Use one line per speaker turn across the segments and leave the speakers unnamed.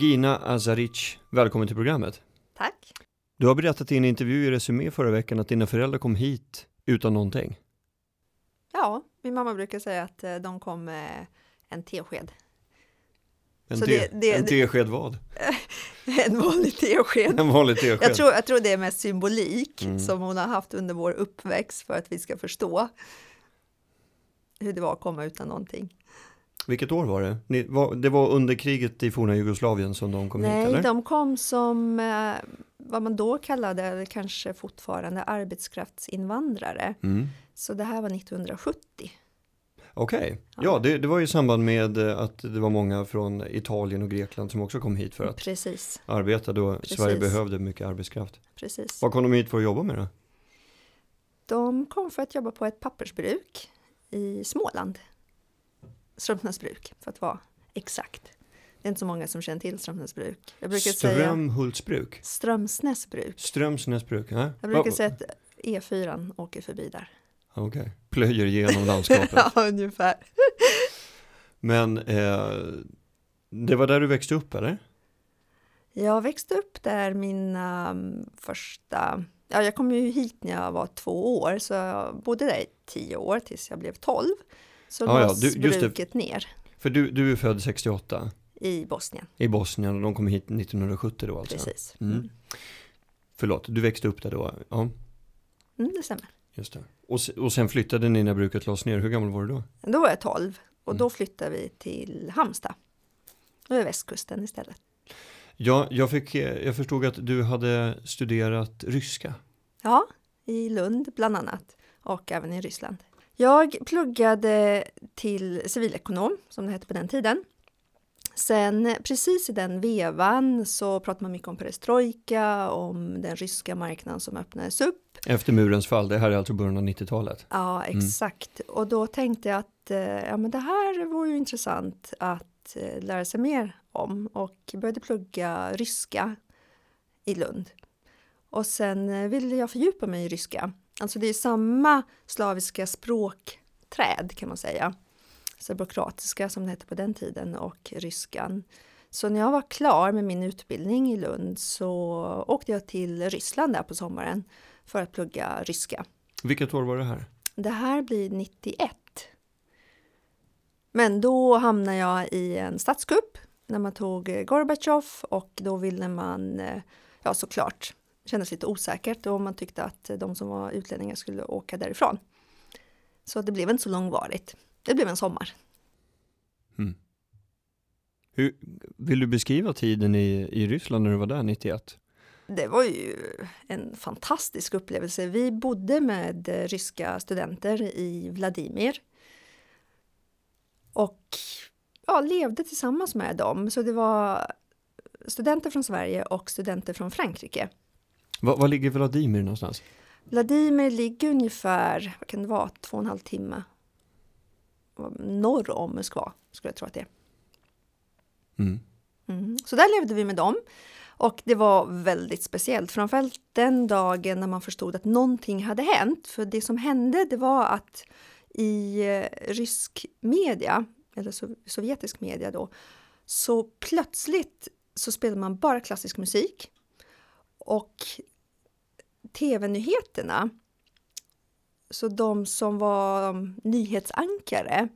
Gina Azaric, välkommen till programmet.
Tack.
Du har berättat i en intervju i Resumé förra veckan att dina föräldrar kom hit utan någonting.
Ja, min mamma brukar säga att eh, de kom med en tesked.
En, te,
det- det-
en tesked vad?
En vanlig tesked.
En vanlig tesked?
Jag tror, jag tror det är mest symbolik
Mm.
som hon har haft under vår uppväxt för att vi ska förstå hur det var att komma utan någonting.
Vilket år var det? Ni, var, det var under kriget i forna Jugoslavien som de kom hit
Nej, de kom som eh, vad man då kallade, eller kanske fortfarande, arbetskraftsinvandrare.
Mm.
Så det här var 1970.
Okej, ja det, det var i samband med eh, att det var många från Italien och Grekland som också kom hit för att
Precis,
arbeta då
Precis.
Sverige behövde mycket arbetskraft.
precis.
Vad kom de hit för att jobba med då?
De kom för att jobba på ett pappersbruk i Småland. Strömsnäsbruk, för att vara exakt. Det är inte så många som känner till Strömsnäsbruk. Jag brukar säga
Strömhultsbruk?
Strömsnäsbruk.
Strömsnäsbruk? Ja.
Jag brukar
Va-
säga att E4 åker förbi där.
Okej, plöjer genom landskapet.
ja, ungefär.
Men eh, det var där du växte upp eller?
Jag växte upp där mina mm, första... Ja, jag kom ju hit när jag var två år, så jag bodde där i tio år tills jag blev tolv. Så
Ja, ja,
lades
du- just det.
bruket ner
För du, du är född 68
i Bosnien.
i Bosnien och de kom hit 1970 då alltså?
Precis.
Mm.
Mm.
Förlåt, du växte upp där då? Ja,
Mm, det stämmer.
just det. Och, och sen flyttade ni när bruket lades ner. Hur gammal var du då?
Då var jag 12 och
Mm.
då flyttade vi till Halmstad. Över västkusten istället.
Ja, jag, fick, eh, jag förstod att du hade studerat ryska.
Ja, i Lund bland annat och även i Ryssland. Jag pluggade till civilekonom som det hette på den tiden. Sen precis i den vevan så pratade man mycket om perestrojka, om den ryska marknaden som öppnades upp.
Efter murens fall, det här är alltså början av 90-talet.
Ja, exakt. Och då tänkte jag att eh, ja, men det här vore ju intressant att eh, lära sig mer om och började plugga ryska i Lund. Och sen eh, ville jag fördjupa mig i ryska. Alltså det är samma slaviska språkträd kan man säga. Serbokratiska som det hette på den tiden och ryskan. Så när jag var klar med min utbildning i Lund så åkte jag till Ryssland där på sommaren för att plugga ryska.
Vilket år var det här?
Det här blir 91. Men då hamnade jag i en statskupp när man tog Gorbatjov och då ville man, eh, ja såklart, kändes lite osäkert och man tyckte att de som var utlänningar skulle åka därifrån. Så det blev inte så långvarigt. Det blev en sommar.
Hur, vill du beskriva tiden i, i Ryssland när du var där 91?
Det var ju en fantastisk upplevelse. Vi bodde med ryska studenter i Vladimir. Och ja, levde tillsammans med dem. Så det var studenter från Sverige och studenter från Frankrike.
Va, var ligger Vladimir någonstans?
Vladimir ligger ungefär, vad kan det vara, två och en halv timme norr om Moskva, skulle jag tro att det är.
Mm.
Mm. Så där levde vi med dem. Och det var väldigt speciellt, framförallt den dagen när man förstod att någonting hade hänt. För det som hände, det var att i eh, rysk media, eller sov- sovjetisk media då, så plötsligt så spelade man bara klassisk musik. Och tv-nyheterna, så de som var nyhetsankare,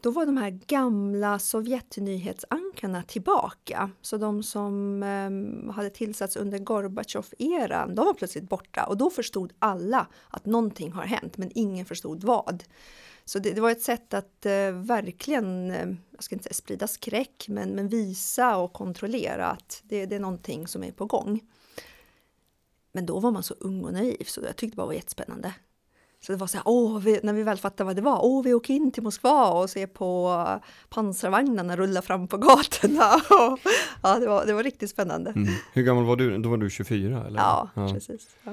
då var de här gamla Sovjetnyhetsankarna tillbaka. Så de som eh, hade tillsatts under Gorbatjov-eran, de var plötsligt borta. Och då förstod alla att någonting har hänt, men ingen förstod vad. Så det, det var ett sätt att eh, verkligen, eh, jag ska inte säga sprida skräck, men, men visa och kontrollera att det, det är någonting som är på gång. Men då var man så ung och naiv, så jag tyckte det bara var jättespännande. Så det var så här, åh, vi, när vi väl fattade vad det var, åh, vi åker in till Moskva och ser på pansarvagnarna rulla fram på gatorna. Ja, det var, det var riktigt spännande.
Mm. Hur gammal var du? Då var du 24 eller?
Ja, precis. Ja.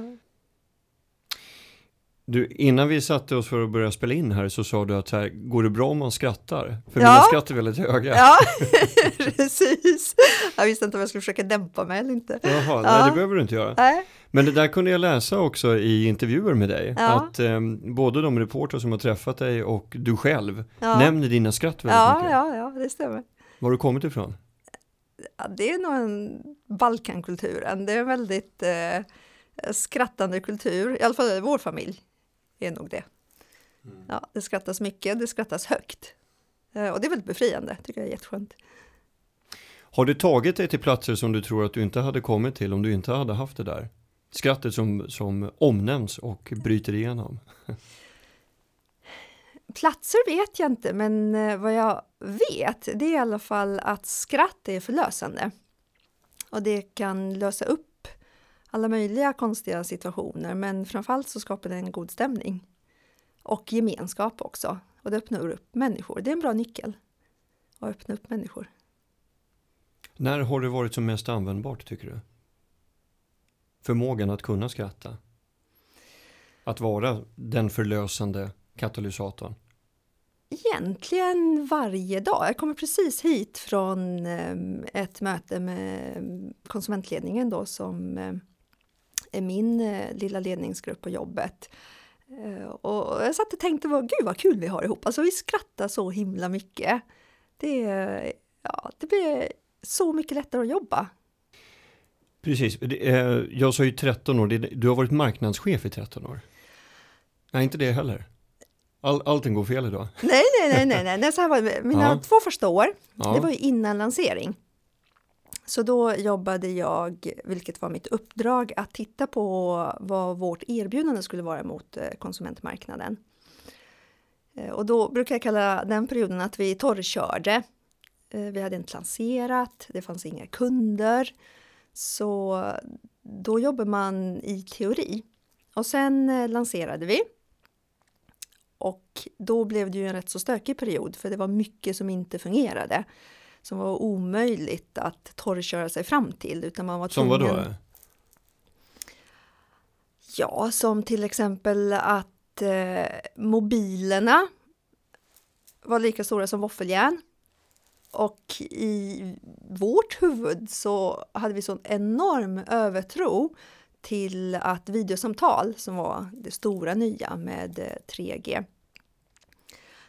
Du, innan vi satte oss för att börja spela in här så sa du att så här, går det bra om man skrattar? För
Ja.
mina skratt är väldigt höga.
ja, precis. Jag visste inte om jag skulle försöka dämpa mig eller inte.
Jaha, nej
Ja.
det behöver du inte göra.
Nej,
Men det där kunde jag läsa också i intervjuer med dig.
Ja.
Att eh, både de reportrar som har träffat dig och du själv
ja.
nämner dina skratt väldigt
ja,
mycket.
ja, ja, det stämmer.
Var har du kommit ifrån?
Ja, det är nog en Balkankulturen. Det är en väldigt eh, skrattande kultur, i alla fall vår familj är nog det. Mm. Ja, det skrattas mycket, det skrattas högt. Eh, och det är väldigt befriande, tycker jag är jätteskönt.
Har du tagit dig till platser som du tror att du inte hade kommit till om du inte hade haft det där? Skrattet som, som omnämns och bryter igenom.
Platser vet jag inte, men eh, vad jag vet det är i alla fall att skratt är förlösande. Och det kan lösa upp alla möjliga konstiga situationer, men framförallt så skapar det en god stämning. Och gemenskap också. Och det öppnar upp människor. Det är en bra nyckel. Att öppna upp människor.
När har det varit som mest användbart tycker du? Förmågan att kunna skratta? Att vara den förlösande katalysatorn?
Egentligen varje dag. Jag kommer precis hit från ehm, ett möte med konsumentledningen då som är min eh, lilla ledningsgrupp på jobbet. Eh, och jag satt och tänkte, gud vad kul vi har ihop. Alltså vi skrattar så himla mycket. Det, ja, det blir så mycket lättare att jobba.
Precis, jag sa ju 13 år, du har varit marknadschef i 13 år. Nej, inte det heller. All, allting går fel idag.
Nej, nej, nej, nej, nej. Så här var det. mina ja. två första år, ja. det var ju innan lansering. Så då jobbade jag, vilket var mitt uppdrag, att titta på vad vårt erbjudande skulle vara mot eh, konsumentmarknaden. Eh, och då brukar jag kalla den perioden att vi torrkörde. Eh, vi hade inte lanserat, det fanns inga kunder. Så då jobbar man i teori. Och sen lanserade vi. Och då blev det ju en rätt så stökig period för det var mycket som inte fungerade som var omöjligt att torrköra sig fram till. Utan man var
som tvungen... vadå?
Ja, som till exempel att eh, mobilerna var lika stora som våffeljärn. Och i vårt huvud så hade vi sån enorm övertro till att videosamtal, som var det stora nya med 3G, eh,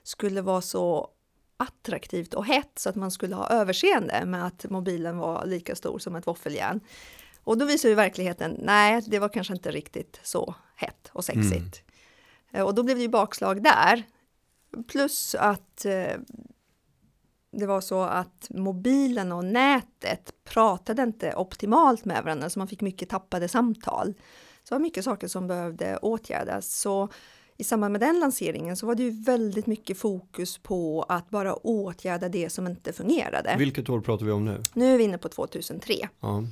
skulle vara så attraktivt och hett så att man skulle ha överseende med att mobilen var lika stor som ett våffeljärn. Och då visar ju verkligheten, nej, det var kanske inte riktigt så hett och sexigt. Mm. Och då blev det ju bakslag där. Plus att eh, det var så att mobilen och nätet pratade inte optimalt med varandra, så man fick mycket tappade samtal. Så det var mycket saker som behövde åtgärdas. Så i samband med den lanseringen så var det ju väldigt mycket fokus på att bara åtgärda det som inte fungerade.
Vilket år pratar vi om nu?
Nu är vi inne på 2003.
Ja.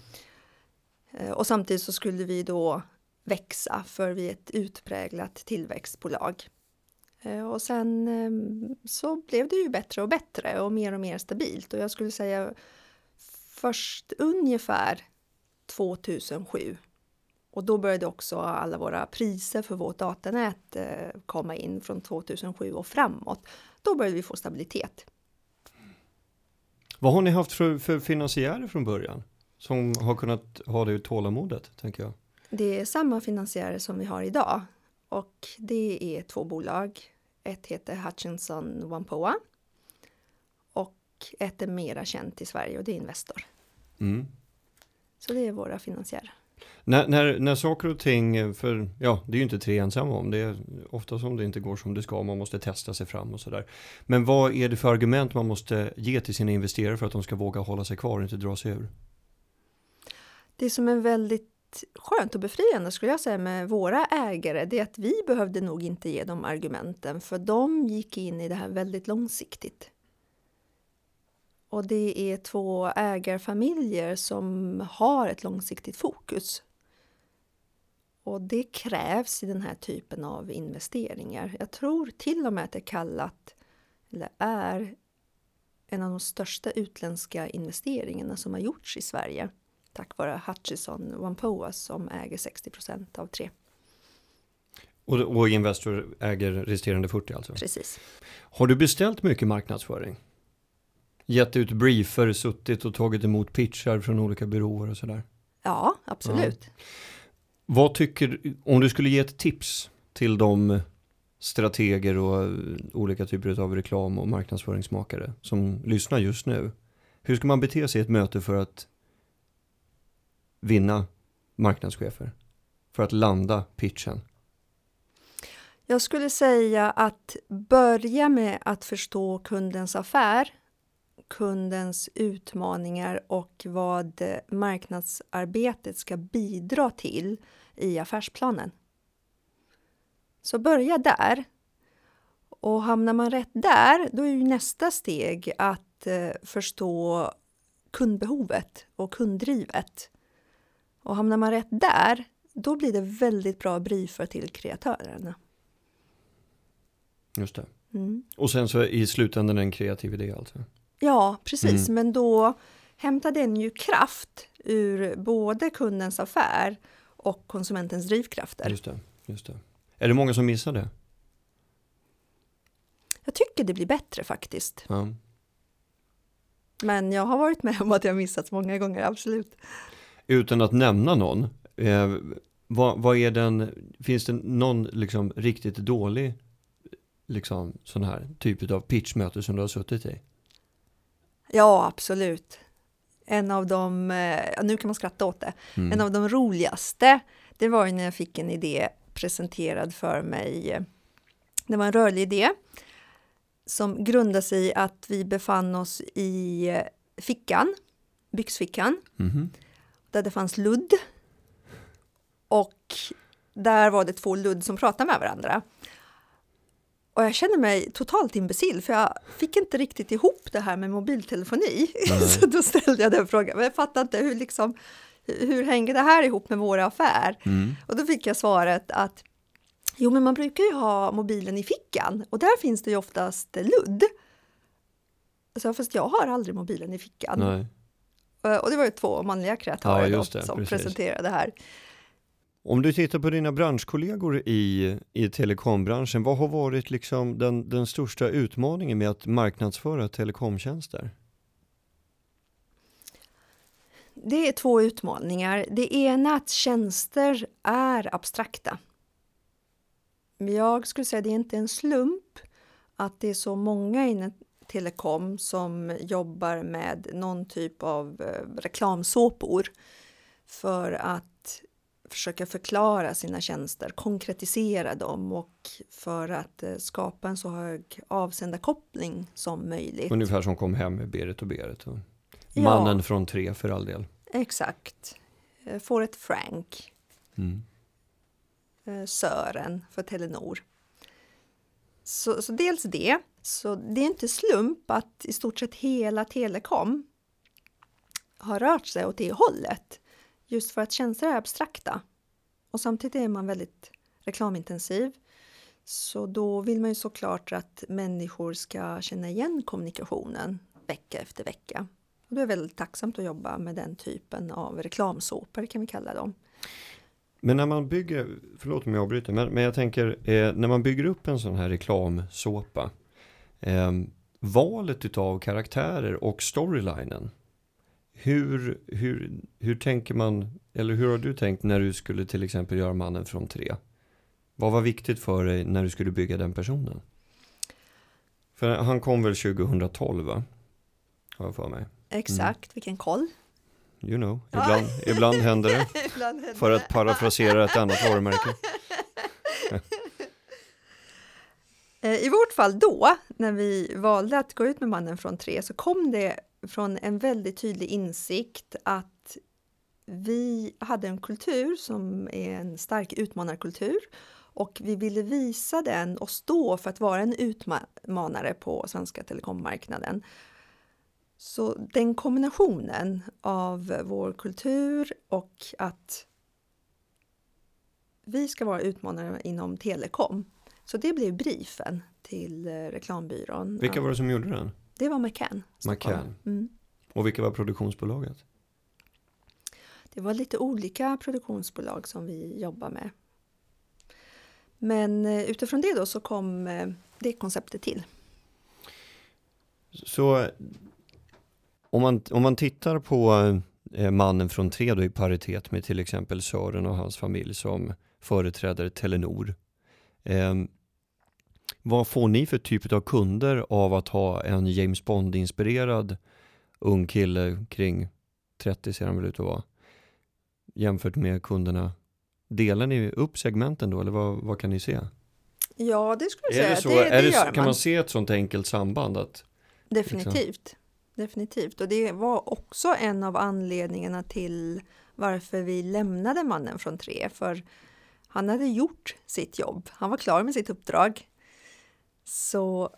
Eh, och samtidigt så skulle vi då växa för vi är ett utpräglat tillväxtbolag. Eh, och sen ehm, så blev det ju bättre och bättre och mer och mer stabilt och jag skulle säga först ungefär 2007 och då började också alla våra priser för vårt datanät eh, komma in från 2007 och framåt. Då började vi få stabilitet.
Vad har ni haft för, för finansiärer från början? Som har kunnat ha det tålamodet, tänker jag.
Det är samma finansiärer som vi har idag. Och det är två bolag. Ett heter Hutchinson Wampoa. Och ett är mera känt i Sverige och det är Investor.
Mm.
Så det är våra finansiärer.
När, när, när saker och ting, för ja, det är ju inte tre ensamma om, det är ofta som det inte går som det ska, man måste testa sig fram och sådär. Men vad är det för argument man måste ge till sina investerare för att de ska våga hålla sig kvar och inte dra sig ur?
Det som är väldigt skönt och befriande skulle jag säga med våra ägare, det är att vi behövde nog inte ge dem argumenten, för de gick in i det här väldigt långsiktigt. Och det är två ägarfamiljer som har ett långsiktigt fokus. Och det krävs i den här typen av investeringar. Jag tror till och med att det är kallat, eller är, en av de största utländska investeringarna som har gjorts i Sverige. Tack vare Hutchison Wampoa som äger 60 procent av tre.
Och, och Investor äger resterande 40 alltså?
Precis.
Har du beställt mycket marknadsföring? Gett ut briefer, suttit och tagit emot pitchar från olika byråer och sådär?
Ja, absolut. Ja.
Vad tycker, om du skulle ge ett tips till de strateger och olika typer av reklam och marknadsföringsmakare som lyssnar just nu. Hur ska man bete sig i ett möte för att vinna marknadschefer? För att landa pitchen?
Jag skulle säga att börja med att förstå kundens affär, kundens utmaningar och vad marknadsarbetet ska bidra till i affärsplanen. Så börja där. Och hamnar man rätt där, då är ju nästa steg att eh, förstå kundbehovet och kunddrivet. Och hamnar man rätt där, då blir det väldigt bra briefer till kreatörerna.
Just det.
Mm.
Och sen så i slutändan en kreativ idé alltså?
Ja, precis.
Mm.
Men då hämtar den ju kraft ur både kundens affär och konsumentens drivkrafter.
Just det, just det. Är det många som missar det?
Jag tycker det blir bättre faktiskt.
Ja.
Men jag har varit med om att jag missats många gånger, absolut.
Utan att nämna någon, eh, vad, vad är den, finns det någon liksom riktigt dålig liksom sån här typ av pitchmöte som du har suttit i?
Ja, absolut. En av de, eh, nu kan man skratta åt det,
Mm.
en av de roligaste, det var ju när jag fick en idé presenterad för mig. Det var en rörlig idé som grundade sig i att vi befann oss i eh, fickan, byxfickan,
Mhm.
där det fanns ludd. Och där var det två ludd som pratade med varandra. Och jag kände mig totalt imbecill för jag fick inte riktigt ihop det här med mobiltelefoni.
Nej.
Så då ställde jag den frågan, men jag fattar inte hur, liksom, hur hänger det här ihop med vår affär?
Mm.
Och då fick jag svaret att jo, men man brukar ju ha mobilen i fickan och där finns det ju oftast ludd. Så, fast jag har aldrig mobilen i fickan.
Nej.
Eh, Och det var ju två manliga kreatörer
Ja, det,
som
precis.
presenterade det här.
Om du tittar på dina branschkollegor i, i telekombranschen, vad har varit liksom den, den största utmaningen med att marknadsföra telekomtjänster?
Det är två utmaningar. Det ena är att tjänster är abstrakta. Jag skulle säga att det är inte en slump att det är så många inom telekom som jobbar med någon typ av eh, reklamsåpor för att försöka förklara sina tjänster, konkretisera dem och för att eh, skapa en så hög avsändarkoppling som möjligt.
Ungefär som kom hem med Berit och Berit. Och
Ja.
mannen från tre för all del.
Exakt. Eh, Får ett Frank.
Mm.
eh, Sören för Telenor. Så, så dels det. Så det är inte slump att i stort sett hela telekom har rört sig åt det hållet. Just för att tjänster är abstrakta. Och samtidigt är man väldigt reklamintensiv. Så då vill man ju såklart att människor ska känna igen kommunikationen vecka efter vecka. Och det är väldigt tacksamt att jobba med den typen av reklamsåpor kan vi kalla dem.
Men när man bygger, förlåt om jag avbryter, men, men jag tänker eh, när man bygger upp en sån här reklamsåpa, eh, valet utav karaktärer och storylinen, hur, hur, hur tänker man, eller hur har du tänkt när du skulle till exempel göra mannen från tre? Vad var viktigt för dig när du skulle bygga den personen? För han kom väl 2012 va? Har jag för mig.
Exakt, vilken koll!
You know,
Ja.
ibland, ibland händer det.
Ibland händer
För att parafrasera ett annat varumärke.
Eh, I vårt fall då, när vi valde att gå ut med Mannen från tre, så kom det från en väldigt tydlig insikt att vi hade en kultur som är en stark utmanarkultur och vi ville visa den och stå för att vara en utmanare på svenska telekommarknaden. Så den kombinationen av vår kultur och att vi ska vara utmanare inom telekom. Så det blev briefen till eh, reklambyrån.
Vilka var det som gjorde den?
Det var McCann.
McCann.
Mm.
Och vilka var produktionsbolaget?
Det var lite olika produktionsbolag som vi jobbar med. Men eh, utifrån det då så kom eh, det konceptet till.
Så om man, om man tittar på eh, mannen från tre då i paritet med till exempel Sören och hans familj som företräder Telenor. Vad får ni för typ av kunder av att ha en James Bond-inspirerad ung kille kring 30 ser han väl ut att vara. Jämfört med kunderna. Delar ni upp segmenten då eller vad, vad kan ni se?
Ja, det skulle jag säga.
det så,
det, det
det, kan
man.
man se ett sånt enkelt samband? Att,
Definitivt. Definitivt. Och det var också en av anledningarna till varför vi lämnade mannen från tre. För han hade gjort sitt jobb. Han var klar med sitt uppdrag. Så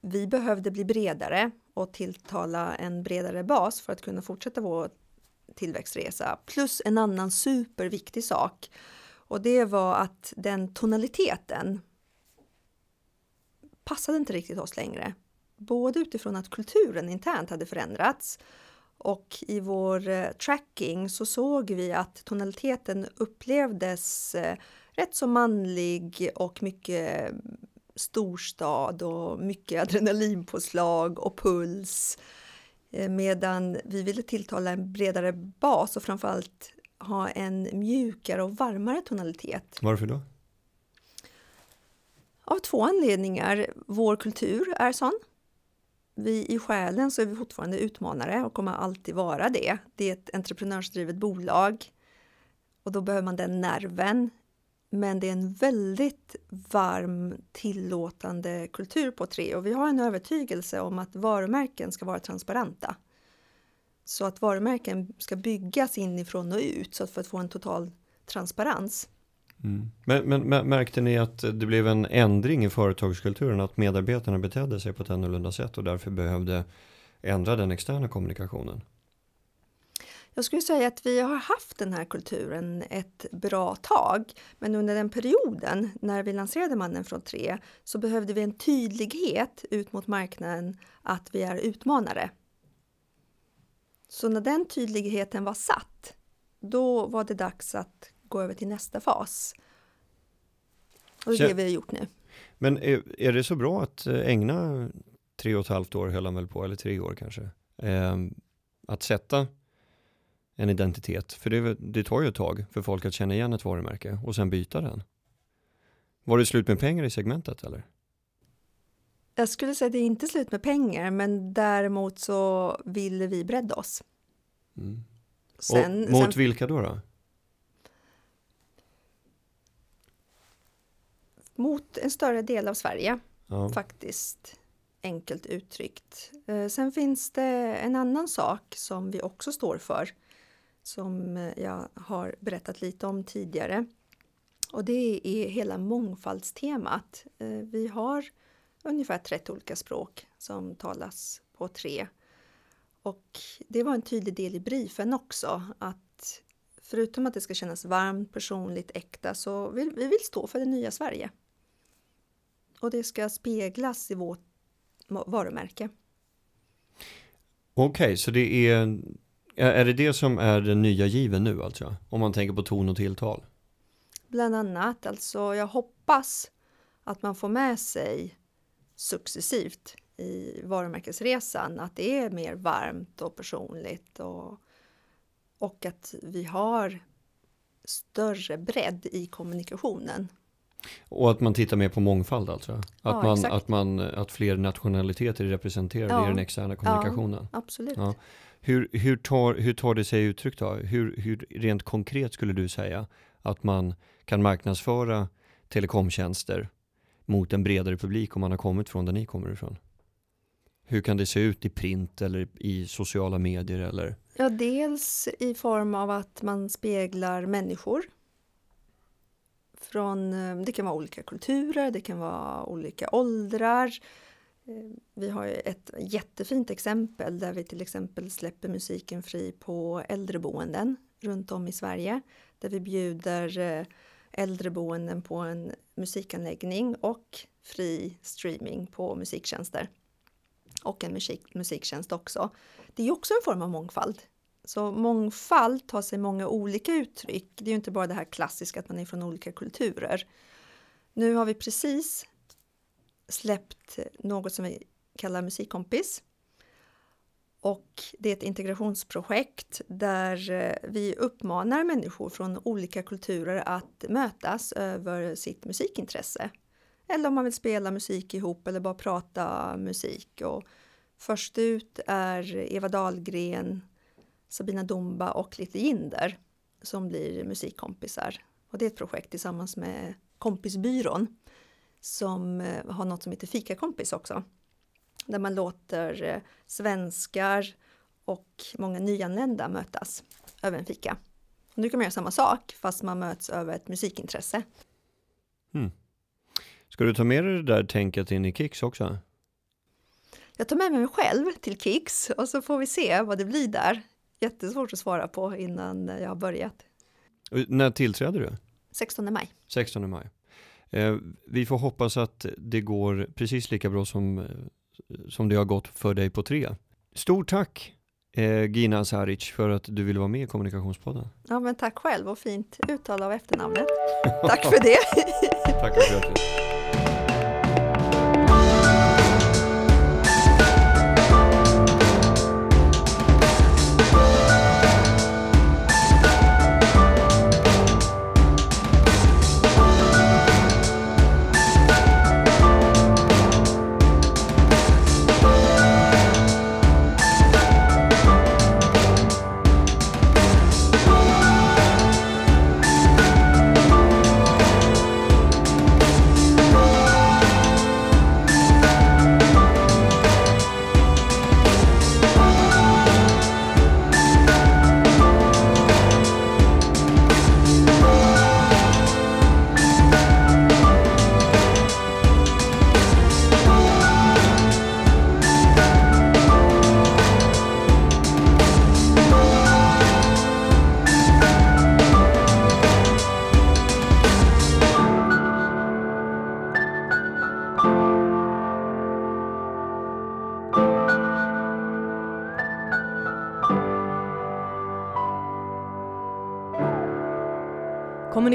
vi behövde bli bredare och tilltala en bredare bas för att kunna fortsätta vår tillväxtresa. Plus en annan superviktig sak. Och det var att den tonaliteten passade inte riktigt oss längre. Både utifrån att kulturen internt hade förändrats och i vår eh, tracking så såg vi att tonaliteten upplevdes eh, rätt så manlig och mycket eh, storstad och mycket adrenalinpåslag och puls. Eh, Medan vi ville tilltala en bredare bas och framförallt ha en mjukare och varmare tonalitet.
varför då?
Av två anledningar. Vår kultur är sån. Vi i själen så är vi fortfarande utmanare och kommer alltid vara det. Det är ett entreprenörsdrivet bolag och då behöver man den nerven. Men det är en väldigt varm, tillåtande kultur på tre och vi har en övertygelse om att varumärken ska vara transparenta. Så att varumärken ska byggas inifrån och ut så att för att få en total transparens.
Mm. Men, men, men märkte ni att det blev en ändring i företagskulturen? Att medarbetarna betedde sig på ett annorlunda sätt och därför behövde ändra den externa kommunikationen?
Jag skulle säga att vi har haft den här kulturen ett bra tag, men under den perioden när vi lanserade Mannen från tre så behövde vi en tydlighet ut mot marknaden att vi är utmanare. Så när den tydligheten var satt, då var det dags att gå över till nästa fas. Och det är det vi har gjort nu.
Men är, är det så bra att eh, ägna tre och ett halvt år höll han väl på, eller tre år kanske, eh, att sätta en identitet? För det, det tar ju ett tag för folk att känna igen ett varumärke och sen byta den. Var det slut med pengar i segmentet eller?
Jag skulle säga att det är inte slut med pengar, men däremot så ville vi bredda oss.
Mm.
Sen,
och mot
sen
vilka då? då?
mot en större del av Sverige.
Ja.
faktiskt enkelt uttryckt. Eh, Sen finns det en annan sak som vi också står för som eh, jag har berättat lite om tidigare. Och det är hela mångfaldstemat. Eh, vi har ungefär 30 olika språk som talas på tre. Och det var en tydlig del i briefen också att förutom att det ska kännas varmt, personligt, äkta så vill vi vill stå för det nya Sverige. Och det ska speglas i vårt varumärke.
Okej, så det är, är det det som är den nya given nu alltså? Om man tänker på ton och tilltal?
Bland annat, alltså jag hoppas att man får med sig successivt i varumärkesresan att det är mer varmt och personligt och, och att vi har större bredd i kommunikationen.
Och att man tittar mer på mångfald alltså? Att,
Ja,
man,
exakt.
att, man, att fler nationaliteter är representerade
Ja.
i den externa kommunikationen?
Absolut.
Ja. Hur, hur, tar, hur tar det sig uttryck då? Hur, hur rent konkret skulle du säga att man kan marknadsföra telekomtjänster mot en bredare publik om man har kommit från där ni kommer ifrån? Hur kan det se ut i print eller i sociala medier eller?
Ja, dels i form av att man speglar människor. Från, eh, det kan vara olika kulturer, det kan vara olika åldrar. Eh, vi har ju ett jättefint exempel där vi till exempel släpper musiken fri på äldreboenden runt om i Sverige. Där vi bjuder eh, äldreboenden på en musikanläggning och fri streaming på musiktjänster. Och en musik, musiktjänst också. Det är också en form av mångfald. Så mångfald tar sig många olika uttryck. Det är ju inte bara det här klassiska att man är från olika kulturer. Nu har vi precis släppt något som vi kallar Musikkompis. Och det är ett integrationsprojekt där eh, vi uppmanar människor från olika kulturer att mötas över sitt musikintresse. Eller om man vill spela musik ihop eller bara prata musik. Och Först ut är Eva Dahlgren, Sabina Dumba och Lite Jinder som blir musikkompisar. Och det är ett projekt tillsammans med Kompisbyrån som eh, har något som heter Fikakompis också. Där man låter eh, svenskar och många nyanlända mötas över en fika. Och nu kan man göra samma sak fast man möts över ett musikintresse.
Mm. Ska du ta med dig det där tänket in i Kicks också?
Jag tar med mig mig själv till Kicks och så får vi se vad det blir där. Jättesvårt att svara på innan jag har börjat.
När tillträder du?
16 maj.
16 maj. Eh, vi får hoppas att det går precis lika bra som, eh, som det har gått för dig på tre. Stort tack eh, Gina Saric för att du ville vara med i Kommunikationspodden.
Ja men tack själv och fint uttal av efternamnet. tack för det.
Tackar för det.